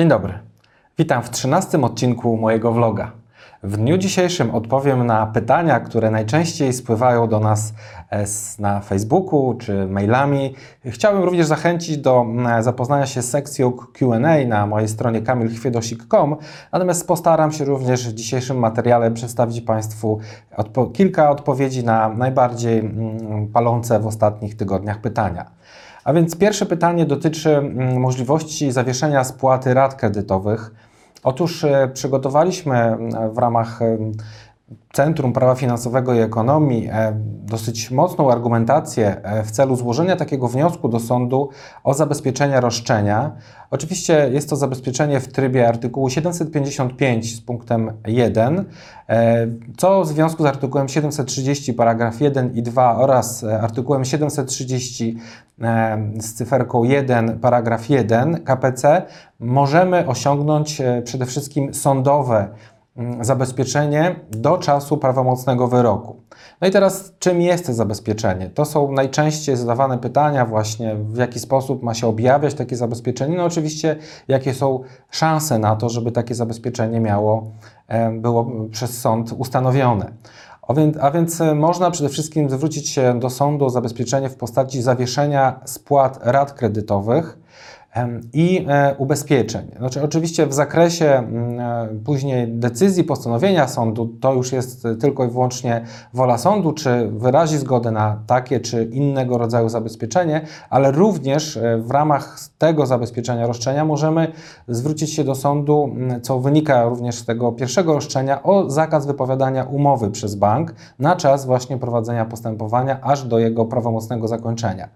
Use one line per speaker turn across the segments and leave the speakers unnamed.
Dzień dobry. Witam w 13 odcinku mojego vloga. W dniu dzisiejszym odpowiem na pytania, które najczęściej spływają do nas e, na Facebooku czy mailami. Chciałbym również zachęcić do zapoznania się z sekcją QA na mojej stronie kamilchwiedosik.com, natomiast postaram się również w dzisiejszym materiale przedstawić Państwu odpo- kilka odpowiedzi na najbardziej palące w ostatnich tygodniach pytania. A więc pierwsze pytanie dotyczy mm, możliwości zawieszenia spłaty rat kredytowych. Otóż e, przygotowaliśmy mm, w ramach Centrum Prawa Finansowego i Ekonomii e, dosyć mocną argumentację e, w celu złożenia takiego wniosku do sądu o zabezpieczenie roszczenia. Oczywiście jest to zabezpieczenie w trybie artykułu 755 z punktem 1, e, co w związku z artykułem 730 paragraf 1 i 2 oraz artykułem 730 e, z cyferką 1 paragraf 1 KPC możemy osiągnąć przede wszystkim sądowe zabezpieczenie do czasu prawomocnego wyroku. No i teraz, czym jest to zabezpieczenie? To są najczęściej zadawane pytania, właśnie w jaki sposób ma się objawiać takie zabezpieczenie. No oczywiście, jakie są szanse na to, żeby takie zabezpieczenie miało, e, było przez sąd ustanowione. A więc, e, można przede wszystkim zwrócić się do sądu o zabezpieczenie w postaci zawieszenia spłat rat kredytowych i e, ubezpieczeń. Znaczy, oczywiście w zakresie mm, e, później decyzji, postanowienia sądu, to już jest tylko i wyłącznie wola sądu, czy wyrazi zgodę na takie czy innego rodzaju zabezpieczenie, ale również e, w ramach tego zabezpieczenia roszczenia możemy zwrócić się do sądu, mm, co wynika również z tego pierwszego roszczenia, o zakaz wypowiadania umowy przez bank na czas właśnie prowadzenia postępowania aż do jego prawomocnego zakończenia.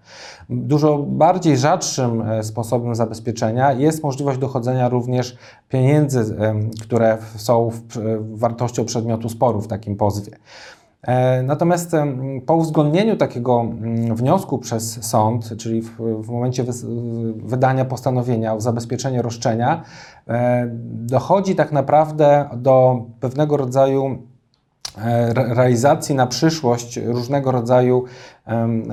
Dużo bardziej rzadszym e, sposobem zabezpieczenia jest możliwość dochodzenia również pieniędzy, które są wartością przedmiotu sporu w takim pozwie. E, Natomiast po uwzględnieniu takiego mm, wniosku przez sąd, czyli w, w momencie wydania postanowienia o zabezpieczenie roszczenia, e, dochodzi tak naprawdę do pewnego rodzaju e, re- realizacji na przyszłość różnego rodzaju,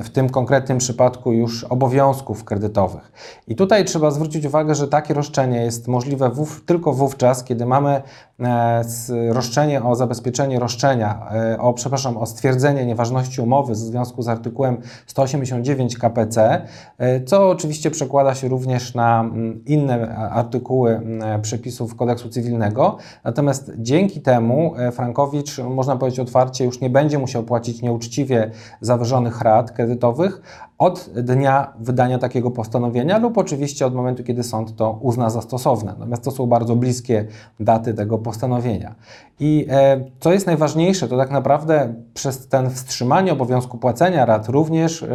w tym konkretnym przypadku już obowiązków kredytowych. I tutaj trzeba zwrócić uwagę, że takie roszczenie jest możliwe tylko wówczas, kiedy mamy e, roszczenie o zabezpieczenie roszczenia, e, o, przepraszam, o stwierdzenie nieważności umowy w związku z artykułem 189 KPC, e, co oczywiście przekłada się również na inne artykuły przepisów kodeksu cywilnego. Natomiast dzięki temu Frankowicz, można powiedzieć otwarcie, już nie będzie musiał płacić nieuczciwie zawyżonych rat kredytowych od dnia wydania takiego postanowienia lub oczywiście od momentu, kiedy sąd to uzna za stosowne. Natomiast to są bardzo bliskie daty tego postanowienia. I e, co jest najważniejsze, to tak naprawdę przez ten wstrzymanie obowiązku płacenia rat również e,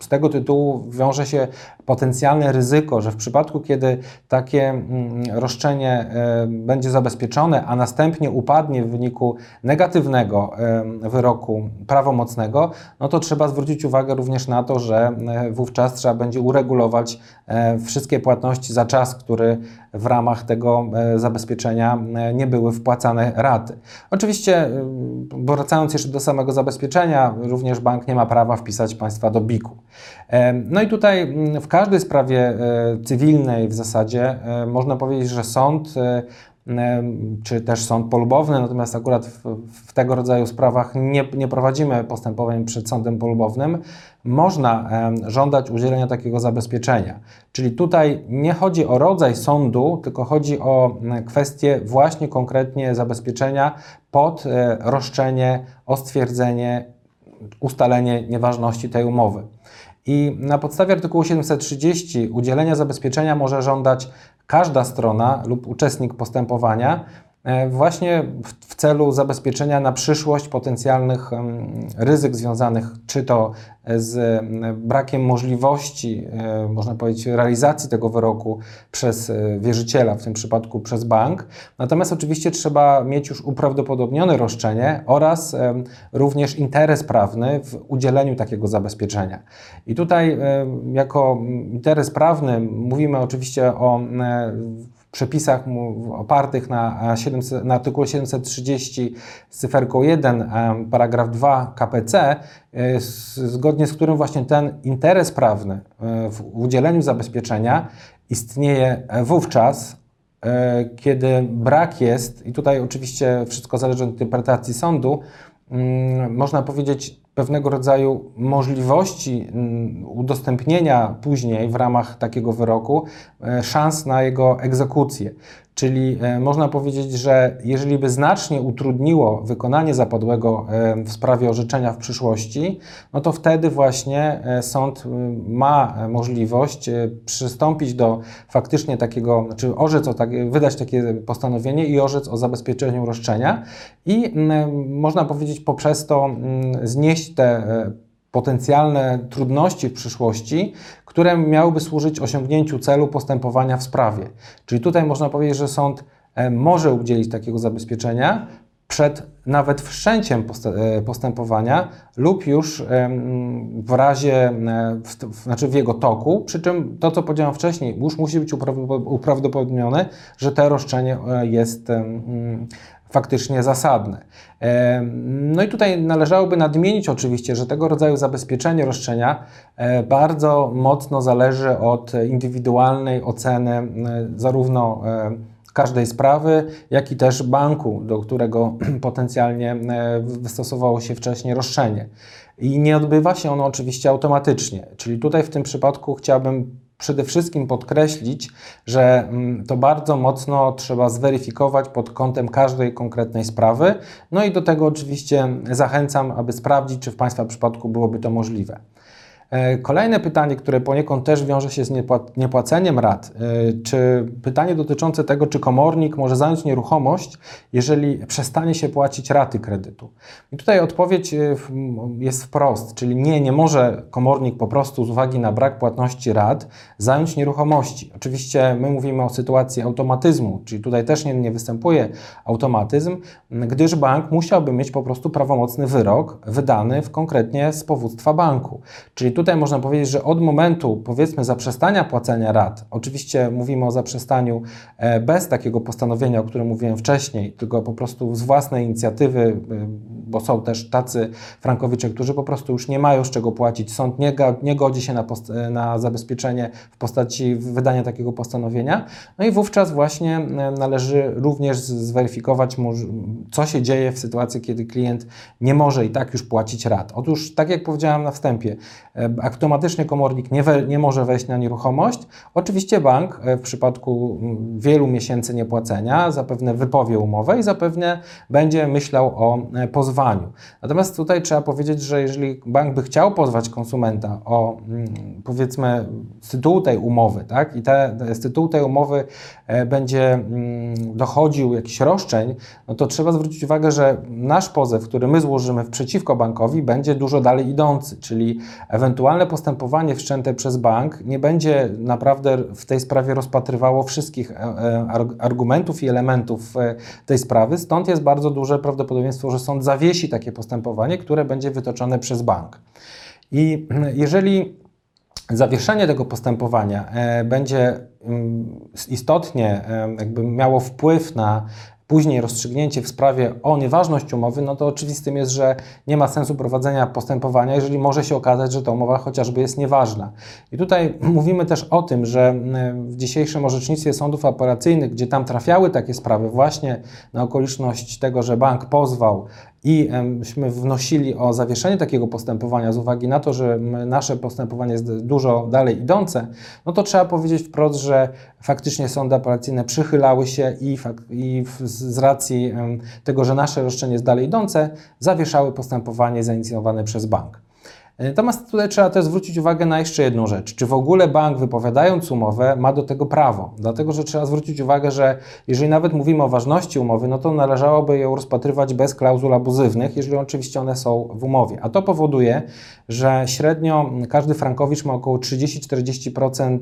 z tego tytułu wiąże się potencjalne ryzyko, że w przypadku, kiedy takie mm, roszczenie e, będzie zabezpieczone, a następnie upadnie w wyniku negatywnego e, wyroku prawomocnego, no to trzeba zwrócić uwagę również na to, że e, wówczas trzeba będzie uregulować e, wszystkie płatności za czas, który w ramach tego e, zabezpieczenia nie były wpłacane raty. Oczywiście, wracając jeszcze do samego zabezpieczenia, również bank nie ma prawa wpisać państwa do BIK-u. No i tutaj mm, w każdej sprawie cywilnej w zasadzie można powiedzieć, że sąd czy też sąd polubowny, natomiast akurat w, w tego rodzaju sprawach nie, nie prowadzimy postępowań przed sądem polubownym, można żądać udzielenia takiego zabezpieczenia. Czyli tutaj nie chodzi o rodzaj sądu, tylko chodzi o kwestię właśnie konkretnie zabezpieczenia pod e, roszczenie o stwierdzenie, ustalenie nieważności tej umowy. I na podstawie artykułu 730 udzielenia zabezpieczenia może żądać każda strona lub uczestnik postępowania właśnie w, celu zabezpieczenia na przyszłość potencjalnych ryzyk związanych czy to z em, brakiem możliwości, e, można powiedzieć, realizacji tego wyroku przez e, wierzyciela, w tym przypadku przez bank. Natomiast oczywiście trzeba mieć już uprawdopodobnione roszczenie oraz również interes prawny w udzieleniu takiego zabezpieczenia. I tutaj e, jako interes prawny mówimy oczywiście o e, przepisach opartych na, e, 700, na artykule 730 z cyferką 1, em, paragraf 2 KPC, e, zgodnie z którym właśnie ten interes prawny e, w udzieleniu zabezpieczenia istnieje wówczas, e, kiedy brak jest, i tutaj oczywiście wszystko zależy od interpretacji sądu, mm, można powiedzieć, pewnego rodzaju możliwości mm, udostępnienia później w ramach takiego wyroku e, szans na jego egzekucję. Czyli e, można powiedzieć, że jeżeli by znacznie utrudniło wykonanie zapadłego e, w sprawie orzeczenia w przyszłości, no to wtedy właśnie sąd ma możliwość przystąpić do faktycznie takiego, znaczy orzec o tak, wydać takie postanowienie i orzec o zabezpieczeniu roszczenia i można powiedzieć poprzez to znieść te e, potencjalne trudności w przyszłości, które miałyby służyć osiągnięciu celu postępowania w sprawie. Czyli tutaj można powiedzieć, że sąd e, może udzielić takiego zabezpieczenia przed nawet wszczęciem e, postępowania lub już w razie, w, znaczy w jego toku, przy czym to, co powiedziałem wcześniej, już musi być uprawdopodobnione, że to roszczenie jest faktycznie zasadne. No i tutaj należałoby nadmienić oczywiście, że tego rodzaju zabezpieczenie roszczenia e, bardzo mocno zależy od indywidualnej oceny zarówno e, każdej sprawy, jak i też banku, do którego potencjalnie wystosowało się wcześniej roszczenie. I nie odbywa się ono oczywiście automatycznie. Czyli tutaj w tym przypadku chciałbym przede wszystkim podkreślić, że mm, to bardzo mocno trzeba zweryfikować pod kątem każdej konkretnej sprawy. No i do tego oczywiście zachęcam, aby sprawdzić, czy w Państwa przypadku byłoby to możliwe. E, kolejne pytanie, które poniekąd też wiąże się z niepłaceniem rat, e, czy pytanie dotyczące tego, czy komornik może zająć nieruchomość, jeżeli przestanie się płacić raty kredytu. I tutaj odpowiedź e, jest wprost, czyli nie, nie może komornik po prostu z uwagi na brak płatności rat zająć nieruchomości. Oczywiście my mówimy o sytuacji automatyzmu, czyli tutaj też nie, nie występuje automatyzm, gdyż bank musiałby mieć po prostu prawomocny wyrok wydany w konkretnie z powództwa banku. Czyli tu tutaj można powiedzieć, że od momentu powiedzmy zaprzestania płacenia rat, oczywiście mówimy o zaprzestaniu e, bez takiego postanowienia, o którym mówiłem wcześniej, tylko po prostu z własnej inicjatywy, e, bo są też tacy frankowicze, którzy po prostu już nie mają z czego płacić. Sąd nie, nie godzi się na, na zabezpieczenie w postaci wydania takiego postanowienia. No i wówczas właśnie należy również zweryfikować, co się dzieje w sytuacji, kiedy klient nie może i tak już płacić rat. Otóż, tak jak powiedziałem na wstępie, automatycznie komornik nie, we, nie może wejść na nieruchomość. Oczywiście bank e, w przypadku wielu miesięcy niepłacenia zapewne wypowie umowę i zapewne będzie myślał o e, pozwaniu. Natomiast tutaj trzeba powiedzieć, że jeżeli bank by chciał pozwać konsumenta o mm, powiedzmy z tytułu tej umowy, tak, i te, z tytułu tej umowy e, będzie mm, dochodził jakiś roszczeń, no to trzeba zwrócić uwagę, że nasz pozew, który my złożymy przeciwko bankowi, będzie dużo dalej idący, czyli ewentualne postępowanie wszczęte przez bank nie będzie naprawdę w tej sprawie rozpatrywało wszystkich e, e, argumentów i elementów tej sprawy, stąd jest bardzo duże prawdopodobieństwo, że sąd zawiesi takie postępowanie, które będzie wytoczone przez bank. I jeżeli zawieszenie tego postępowania będzie mm, istotnie jakby miało wpływ na później rozstrzygnięcie w sprawie o nieważność umowy, no to oczywistym jest, że nie ma sensu prowadzenia postępowania, jeżeli może się okazać, że ta umowa chociażby jest nieważna. I tutaj mówimy też o tym, że w dzisiejszym orzecznictwie sądów operacyjnych, gdzie tam trafiały takie sprawy właśnie na okoliczność tego, że bank pozwał i myśmy wnosili o zawieszenie takiego postępowania z uwagi na to, że nasze postępowanie jest dużo dalej idące, no to trzeba powiedzieć wprost, że faktycznie sądy apelacyjne przychylały się i, i z racji tego, że nasze roszczenie jest dalej idące, zawieszały postępowanie zainicjowane przez bank. Natomiast tutaj trzeba też zwrócić uwagę na jeszcze jedną rzecz. Czy w ogóle bank, wypowiadając umowę, ma do tego prawo? Dlatego, że trzeba zwrócić uwagę, że jeżeli nawet mówimy o ważności umowy, no to należałoby ją rozpatrywać bez klauzul abuzywnych, jeżeli oczywiście one są w umowie. A to powoduje, że średnio każdy frankowicz ma około 30-40%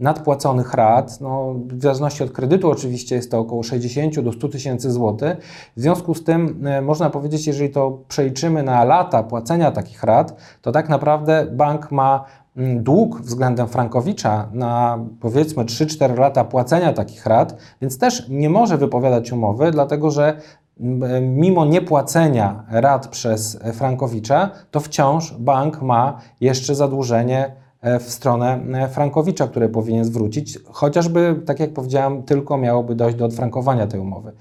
nadpłaconych rat. No, w zależności od kredytu oczywiście jest to około 60 do 100 tysięcy złotych. W związku z tym e, można powiedzieć, jeżeli to przeliczymy na lata płacenia takich rat, to tak naprawdę bank ma mm, dług względem Frankowicza na powiedzmy 3-4 lata płacenia takich rat, więc też nie może wypowiadać umowy, dlatego że mm, mimo niepłacenia rat przez Frankowicza, to wciąż bank ma jeszcze zadłużenie e, w stronę e, Frankowicza, które powinien zwrócić, chociażby, tak jak powiedziałem, tylko miałoby dojść do odfrankowania tej umowy.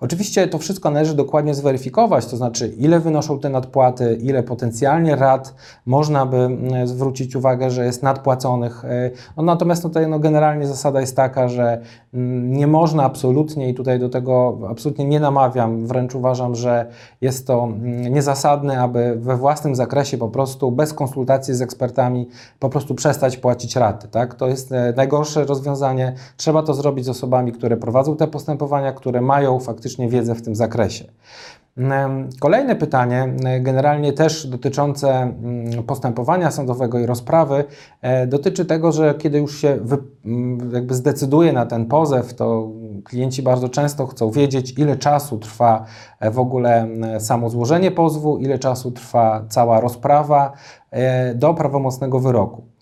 Oczywiście to wszystko należy dokładnie zweryfikować, to znaczy ile wynoszą te nadpłaty, ile potencjalnie rat można by zwrócić uwagę, że jest nadpłaconych. E, no, natomiast tutaj no, generalnie zasada jest taka, że nie można absolutnie i tutaj do tego absolutnie nie namawiam, wręcz uważam, że jest to niezasadne, aby we własnym zakresie po prostu bez konsultacji z ekspertami po prostu przestać płacić raty. Tak? To jest e, najgorsze rozwiązanie. Trzeba to zrobić z osobami, które prowadzą te postępowania, które mają faktycznie wiedzę w tym zakresie. Kolejne pytanie, generalnie też dotyczące mm, postępowania sądowego i rozprawy, e, dotyczy tego, że kiedy już się mm, jakby zdecyduje na ten pozew, to klienci bardzo często chcą wiedzieć, ile czasu trwa e, w ogóle samo złożenie pozwu, ile czasu trwa cała rozprawa e, do prawomocnego wyroku.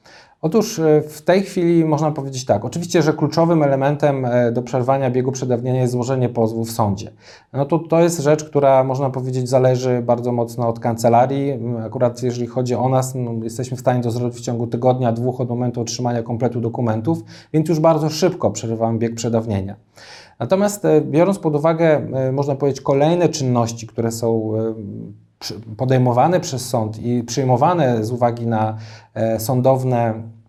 Otóż e, w tej chwili można powiedzieć tak. Oczywiście, że kluczowym elementem e, do przerwania biegu przedawnienia jest złożenie pozwu w sądzie. No to, to jest rzecz, która można powiedzieć zależy bardzo mocno od kancelarii. Akurat jeżeli chodzi o nas, no, jesteśmy w stanie to zrobić w ciągu tygodnia, dwóch od momentu otrzymania kompletu dokumentów, więc już bardzo szybko przerywamy bieg przedawnienia. Natomiast e, biorąc pod uwagę, można powiedzieć, kolejne czynności, które są podejmowane przez sąd i przyjmowane z uwagi na sądowne E,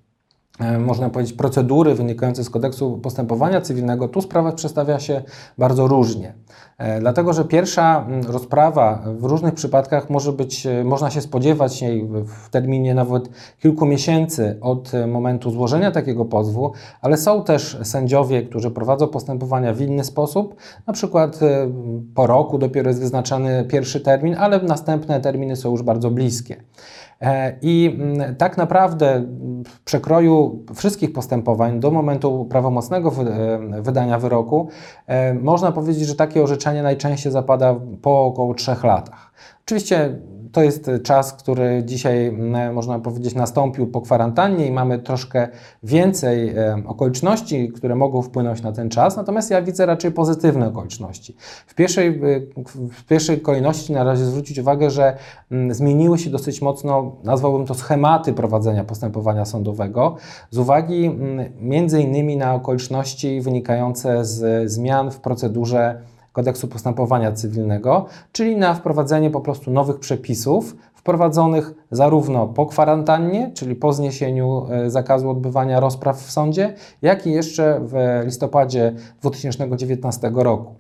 można powiedzieć, procedury wynikające z kodeksu postępowania cywilnego, tu sprawa przedstawia się bardzo różnie. E, dlatego, że pierwsza rozprawa w różnych przypadkach może być, e, można się spodziewać jej w terminie nawet kilku miesięcy od momentu złożenia takiego pozwu, ale są też sędziowie, którzy prowadzą postępowania w inny sposób, na przykład po roku dopiero jest wyznaczany pierwszy termin, ale następne terminy są już bardzo bliskie. E, I mm, tak naprawdę w przekroju wszystkich postępowań do momentu prawomocnego e, wydania wyroku e, można powiedzieć, że takie orzeczenie najczęściej zapada po około trzech latach. Oczywiście to jest czas, który dzisiaj, mm, można powiedzieć, nastąpił po kwarantannie i mamy troszkę więcej e, okoliczności, które mogą wpłynąć na ten czas, natomiast ja widzę raczej pozytywne okoliczności. W pierwszej, e, w pierwszej kolejności na razie zwrócić uwagę, że zmieniły się dosyć mocno, nazwałbym to schematy prowadzenia postępowania sądowego, z uwagi między innymi na okoliczności wynikające z zmian w procedurze kodeksu postępowania cywilnego, czyli na wprowadzenie po prostu nowych przepisów, wprowadzonych zarówno po kwarantannie, czyli po zniesieniu e, zakazu odbywania rozpraw w sądzie, jak i jeszcze w listopadzie 2019 roku.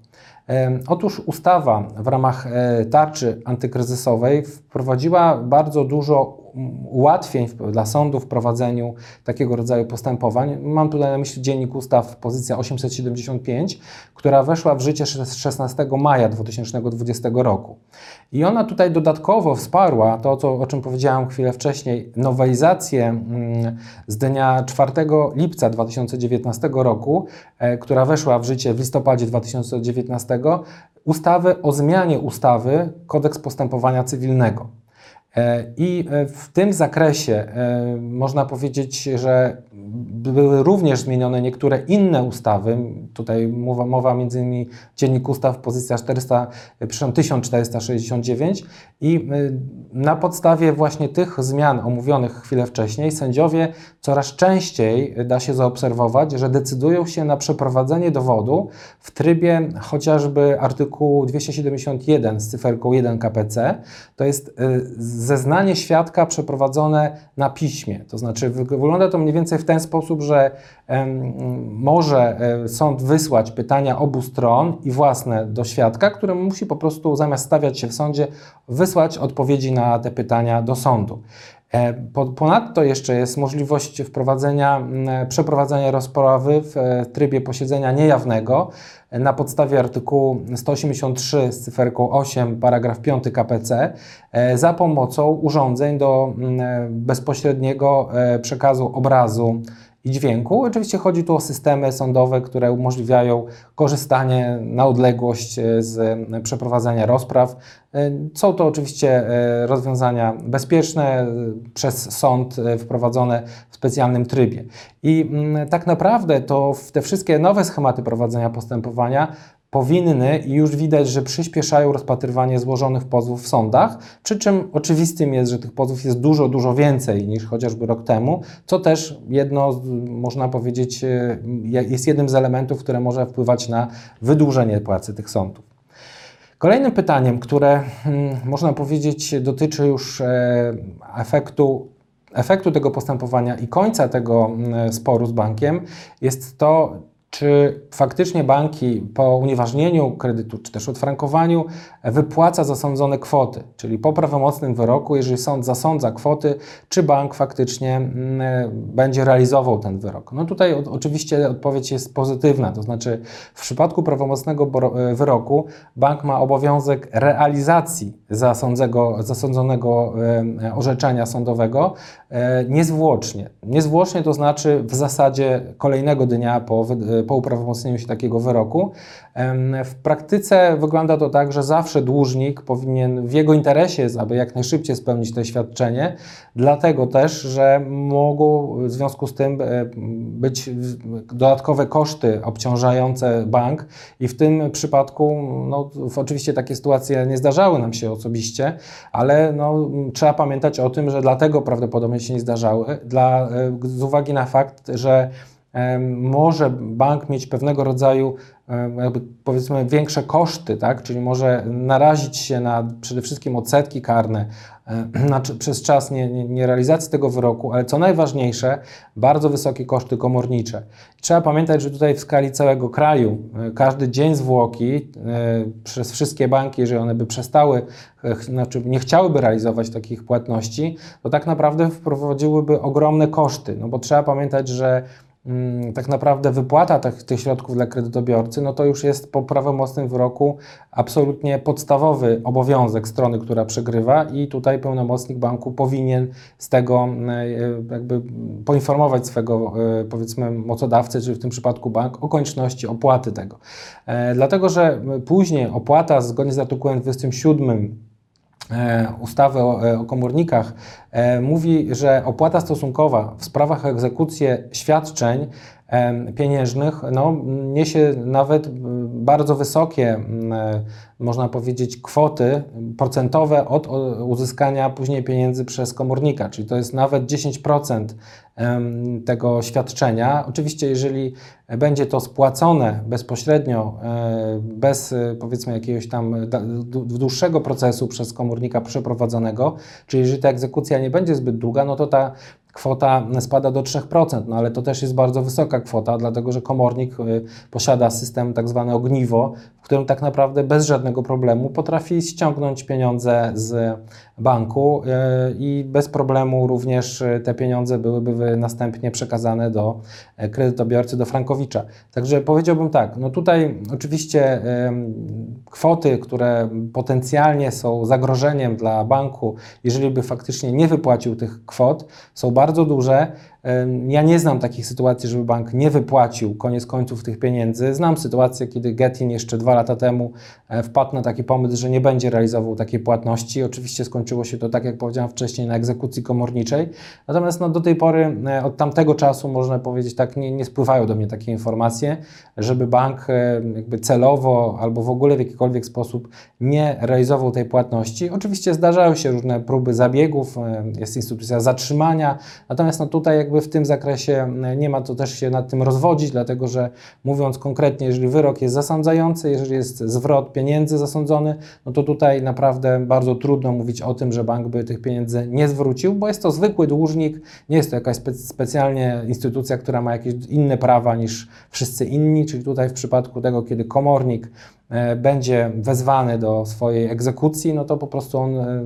Otóż ustawa w ramach e, tarczy antykryzysowej wprowadziła bardzo dużo ułatwień dla sądu w prowadzeniu takiego rodzaju postępowań. Mam tutaj na myśli Dziennik Ustaw, pozycja 875, która weszła w życie 16 maja 2020 roku. I ona tutaj dodatkowo wsparła to, co, o czym powiedziałam chwilę wcześniej, nowelizację mm, z dnia 4 lipca 2019 roku, e, która weszła w życie w listopadzie 2019, ustawy o zmianie ustawy Kodeks Postępowania Cywilnego. E, I e, w tym zakresie e, można powiedzieć, że były również zmienione niektóre inne ustawy. Tutaj mowa, mowa między innymi Dziennik Ustaw, pozycja 400, 1469 i na podstawie właśnie tych zmian omówionych chwilę wcześniej sędziowie coraz częściej da się zaobserwować, że decydują się na przeprowadzenie dowodu w trybie chociażby artykułu 271 z cyferką 1 KPC. To jest zeznanie świadka przeprowadzone na piśmie. To znaczy wygląda to mniej więcej w ten sposób, że może e, sąd wysłać pytania obu stron i własne do świadka, który musi po prostu zamiast stawiać się w sądzie, wysłać odpowiedzi na te pytania do sądu. E, ponadto jeszcze jest możliwość wprowadzenia, przeprowadzenia rozprawy w e, trybie posiedzenia niejawnego na podstawie artykułu 183 z cyferką 8 paragraf 5 KPC za pomocą urządzeń do bezpośredniego przekazu obrazu i dźwięku. Oczywiście chodzi tu o systemy sądowe, które umożliwiają korzystanie na odległość e, z e, przeprowadzania rozpraw. E, są to oczywiście rozwiązania bezpieczne, przez sąd wprowadzone w specjalnym trybie. I mm, tak naprawdę to te wszystkie nowe schematy prowadzenia postępowania powinny i już widać, że przyspieszają rozpatrywanie złożonych pozwów w sądach, przy czym oczywistym jest, że tych pozwów jest dużo, dużo więcej niż chociażby rok temu, co też jedno, można powiedzieć, e, jest jednym z elementów, które może wpływać na wydłużenie pracy tych sądów. Kolejnym pytaniem, które mm, można powiedzieć dotyczy już e, efektu, efektu tego postępowania i końca tego mm, sporu z bankiem, jest to, czy faktycznie banki po unieważnieniu kredytu, czy też odfrankowaniu wypłaca zasądzone kwoty, czyli po prawomocnym wyroku, jeżeli sąd zasądza kwoty, czy bank faktycznie mm, będzie realizował ten wyrok. No tutaj oczywiście odpowiedź jest pozytywna, to znaczy w przypadku prawomocnego e, wyroku bank ma obowiązek realizacji zasądzonego e, orzeczenia sądowego e, niezwłocznie. Niezwłocznie to znaczy w zasadzie kolejnego dnia po, po uprawomocnieniu się takiego wyroku. W praktyce wygląda to tak, że zawsze dłużnik powinien, w jego interesie jest, aby jak najszybciej spełnić to świadczenie, dlatego też, że mogą w związku z tym e, być dodatkowe koszty obciążające bank. I w tym przypadku, no, oczywiście takie sytuacje nie zdarzały nam się osobiście, ale no, trzeba pamiętać o tym, że dlatego prawdopodobnie się nie zdarzały, dla, e, z uwagi na fakt, że może bank mieć pewnego rodzaju jakby powiedzmy większe koszty, tak? czyli może narazić się na przede wszystkim odsetki karne na, przez czas nie, nie, nierealizacji tego wyroku, ale co najważniejsze, bardzo wysokie koszty komornicze. Trzeba pamiętać, że tutaj w skali całego kraju e, każdy dzień zwłoki e, przez wszystkie banki, jeżeli one by przestały, e, znaczy nie chciałyby realizować takich płatności, to tak naprawdę wprowadziłyby ogromne koszty, no bo trzeba pamiętać, że tak naprawdę wypłata tych, tych środków dla kredytobiorcy, no to już jest po prawomocnym wyroku absolutnie podstawowy obowiązek strony, która przegrywa i tutaj pełnomocnik banku powinien z tego e, jakby poinformować swego e, powiedzmy mocodawcę, czyli w tym przypadku bank, o konieczności opłaty tego. E, Dlatego, że później opłata zgodnie z artykułem 27 e, ustawy o, e, o komornikach e, mówi, że opłata stosunkowa w sprawach o egzekucję świadczeń pieniężnych no, niesie nawet bardzo wysokie, e, można powiedzieć, kwoty procentowe od uzyskania później pieniędzy przez komornika, czyli to jest nawet 10% em, tego świadczenia. Oczywiście, jeżeli będzie to spłacone bezpośrednio, e, bez e, powiedzmy jakiegoś tam dłu- dłuższego procesu przez komornika przeprowadzonego, czyli jeżeli ta egzekucja nie będzie zbyt długa, no to ta kwota spada do 3%, no ale to też jest bardzo wysoka kwota, dlatego że komornik posiada system tak zwane ogniwo, w którym tak naprawdę bez żadnego problemu potrafi ściągnąć pieniądze z banku i bez problemu również te pieniądze byłyby następnie przekazane do e, kredytobiorcy, do frankowicza. Także powiedziałbym tak, no tutaj oczywiście kwoty, które potencjalnie są zagrożeniem dla banku, jeżeli by faktycznie nie wypłacił tych kwot, są bardzo duże. Ja nie znam takich sytuacji, żeby bank nie wypłacił koniec końców tych pieniędzy. Znam sytuację, kiedy Getin jeszcze dwa lata temu e, wpadł na taki pomysł, że nie będzie realizował takiej płatności. Oczywiście skończyło się to, tak jak powiedziałem wcześniej, na egzekucji komorniczej. Natomiast no, do tej pory, e, od tamtego czasu, można powiedzieć tak, nie, nie spływają do mnie takie informacje, żeby bank e, jakby celowo albo w ogóle w jakikolwiek sposób nie realizował tej płatności. Oczywiście zdarzają się różne próby zabiegów, jest instytucja zatrzymania, natomiast no tutaj jakby w tym zakresie nie ma to też się nad tym rozwodzić, dlatego że mówiąc konkretnie, jeżeli wyrok jest zasądzający, jeżeli jest zwrot pieniędzy zasądzony, no to tutaj naprawdę bardzo trudno mówić o tym, że bank by tych pieniędzy nie zwrócił, bo jest to zwykły dłużnik, nie jest to jakaś spe specjalnie instytucja, która ma jakieś inne prawa niż wszyscy inni, czyli tutaj w przypadku tego, kiedy komornik będzie wezwany do swojej egzekucji, no to po prostu on e,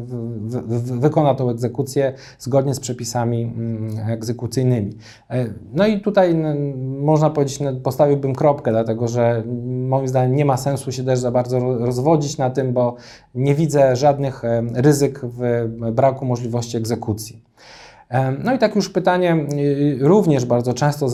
wykona tą egzekucję zgodnie z przepisami mm, egzekucyjnymi. E, No i tutaj można powiedzieć, no, postawiłbym kropkę, dlatego że moim zdaniem nie ma sensu się też za bardzo ro- rozwodzić na tym, bo nie widzę żadnych e, ryzyk w braku możliwości egzekucji. No i tak już pytanie y, również bardzo często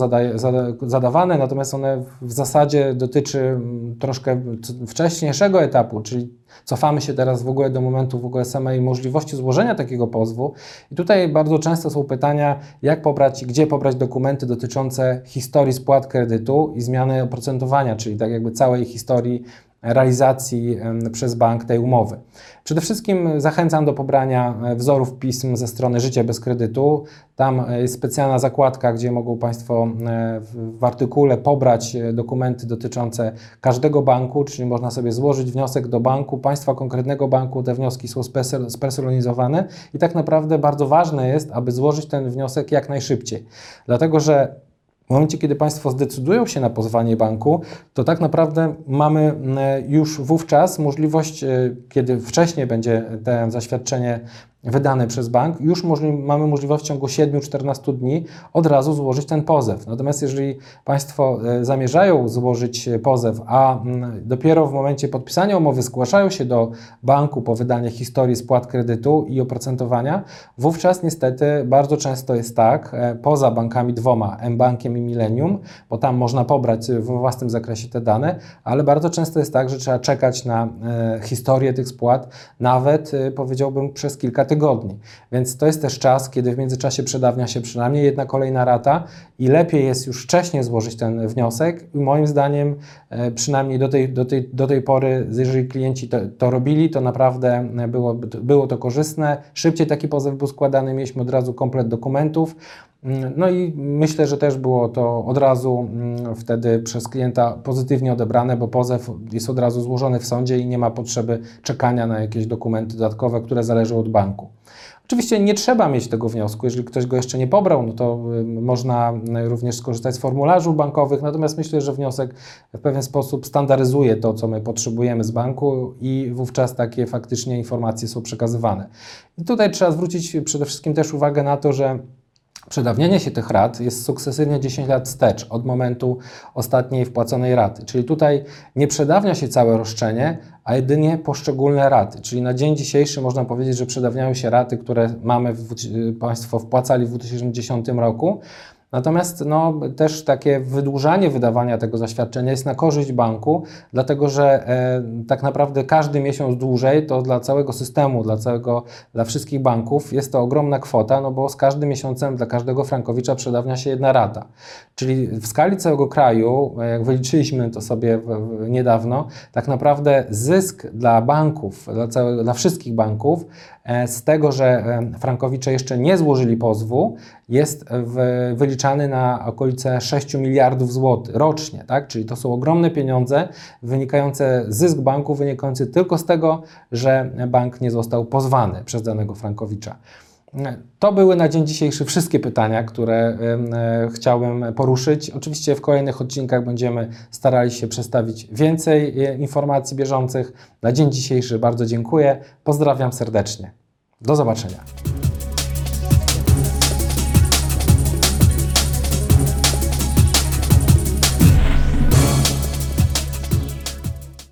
zadawane, natomiast one w zasadzie dotyczy mm, troszkę wcześniejszego etapu, czyli cofamy się teraz w ogóle do momentu w ogóle samej możliwości złożenia takiego pozwu. I tutaj bardzo często są pytania, jak pobrać i gdzie pobrać dokumenty dotyczące historii spłat kredytu i zmiany oprocentowania, czyli tak jakby całej historii realizacji przez bank tej umowy. Przede wszystkim zachęcam do pobrania e, wzorów pism ze strony Życie bez kredytu. Tam e, jest specjalna zakładka, gdzie mogą Państwo e, w, artykule pobrać dokumenty dotyczące każdego banku, czyli można sobie złożyć wniosek do banku, państwa konkretnego banku. Te wnioski są spersonalizowane i tak naprawdę bardzo ważne jest, aby złożyć ten wniosek jak najszybciej. Dlatego, że w momencie, kiedy Państwo zdecydują się na pozwanie banku, to tak naprawdę mamy mm, już wówczas możliwość, e, kiedy wcześniej będzie to zaświadczenie wydane przez bank, już możli, mamy możliwość w ciągu 7-14 dni od razu złożyć ten pozew. Natomiast jeżeli Państwo e, zamierzają złożyć e, pozew, a mm, dopiero w momencie podpisania umowy zgłaszają się do banku po wydanie historii spłat kredytu i oprocentowania, wówczas niestety bardzo często jest tak, e, poza bankami dwoma, M-Bankiem i Millennium, bo tam można pobrać we własnym zakresie te dane, ale bardzo często jest tak, że trzeba czekać na historię tych spłat, nawet powiedziałbym przez kilka tygodni. Więc to jest też czas, kiedy w międzyczasie przedawnia się przynajmniej jedna kolejna rata i lepiej jest już wcześniej złożyć ten wniosek. I moim zdaniem, e, przynajmniej do tej, do tej, do tej pory, jeżeli klienci to, to robili, to naprawdę e, było, było to korzystne. Szybciej taki pozew był składany, mieliśmy od razu komplet dokumentów. Mm, No i myślę, że też było to od razu mm, wtedy przez klienta pozytywnie odebrane, bo pozew jest od razu złożony w sądzie i nie ma potrzeby czekania na jakieś dokumenty dodatkowe, które zależą od banku. Oczywiście nie trzeba mieć tego wniosku, jeżeli ktoś go jeszcze nie pobrał, no to można y, również skorzystać z formularzy bankowych, natomiast myślę, że wniosek w pewien sposób standaryzuje to, co my potrzebujemy z banku i wówczas takie faktycznie informacje są przekazywane. I tutaj trzeba zwrócić przede wszystkim też uwagę na to, że Przedawnienie się tych rat jest sukcesywnie 10 lat wstecz od momentu ostatniej wpłaconej raty. Czyli tutaj nie przedawnia się całe roszczenie, a jedynie poszczególne raty. Czyli na dzień dzisiejszy można powiedzieć, że przedawniają się raty, które mamy w, Państwo wpłacali w 2010 roku. Natomiast no, też takie wydłużanie wydawania tego zaświadczenia jest na korzyść banku, dlatego że e, tak naprawdę każdy miesiąc dłużej to dla całego systemu, dla, całego, dla wszystkich banków jest to ogromna kwota, no bo z każdym miesiącem dla każdego frankowicza przedawnia się jedna rata. Czyli w skali całego kraju, e, jak wyliczyliśmy to sobie w, w, niedawno, tak naprawdę zysk dla banków, dla, całego, dla wszystkich banków z tego, że e, frankowicze jeszcze nie złożyli pozwu, jest w, wyliczany na okolice 6 miliardów złotych rocznie, tak? Czyli to są ogromne pieniądze wynikające, zysk banku wynikający tylko z tego, że bank nie został pozwany przez danego frankowicza. To były na dzień dzisiejszy wszystkie pytania, które e, chciałem poruszyć. Oczywiście w kolejnych odcinkach będziemy starali się przedstawić więcej e, informacji bieżących. Na dzień dzisiejszy bardzo dziękuję. Pozdrawiam serdecznie. Do zobaczenia.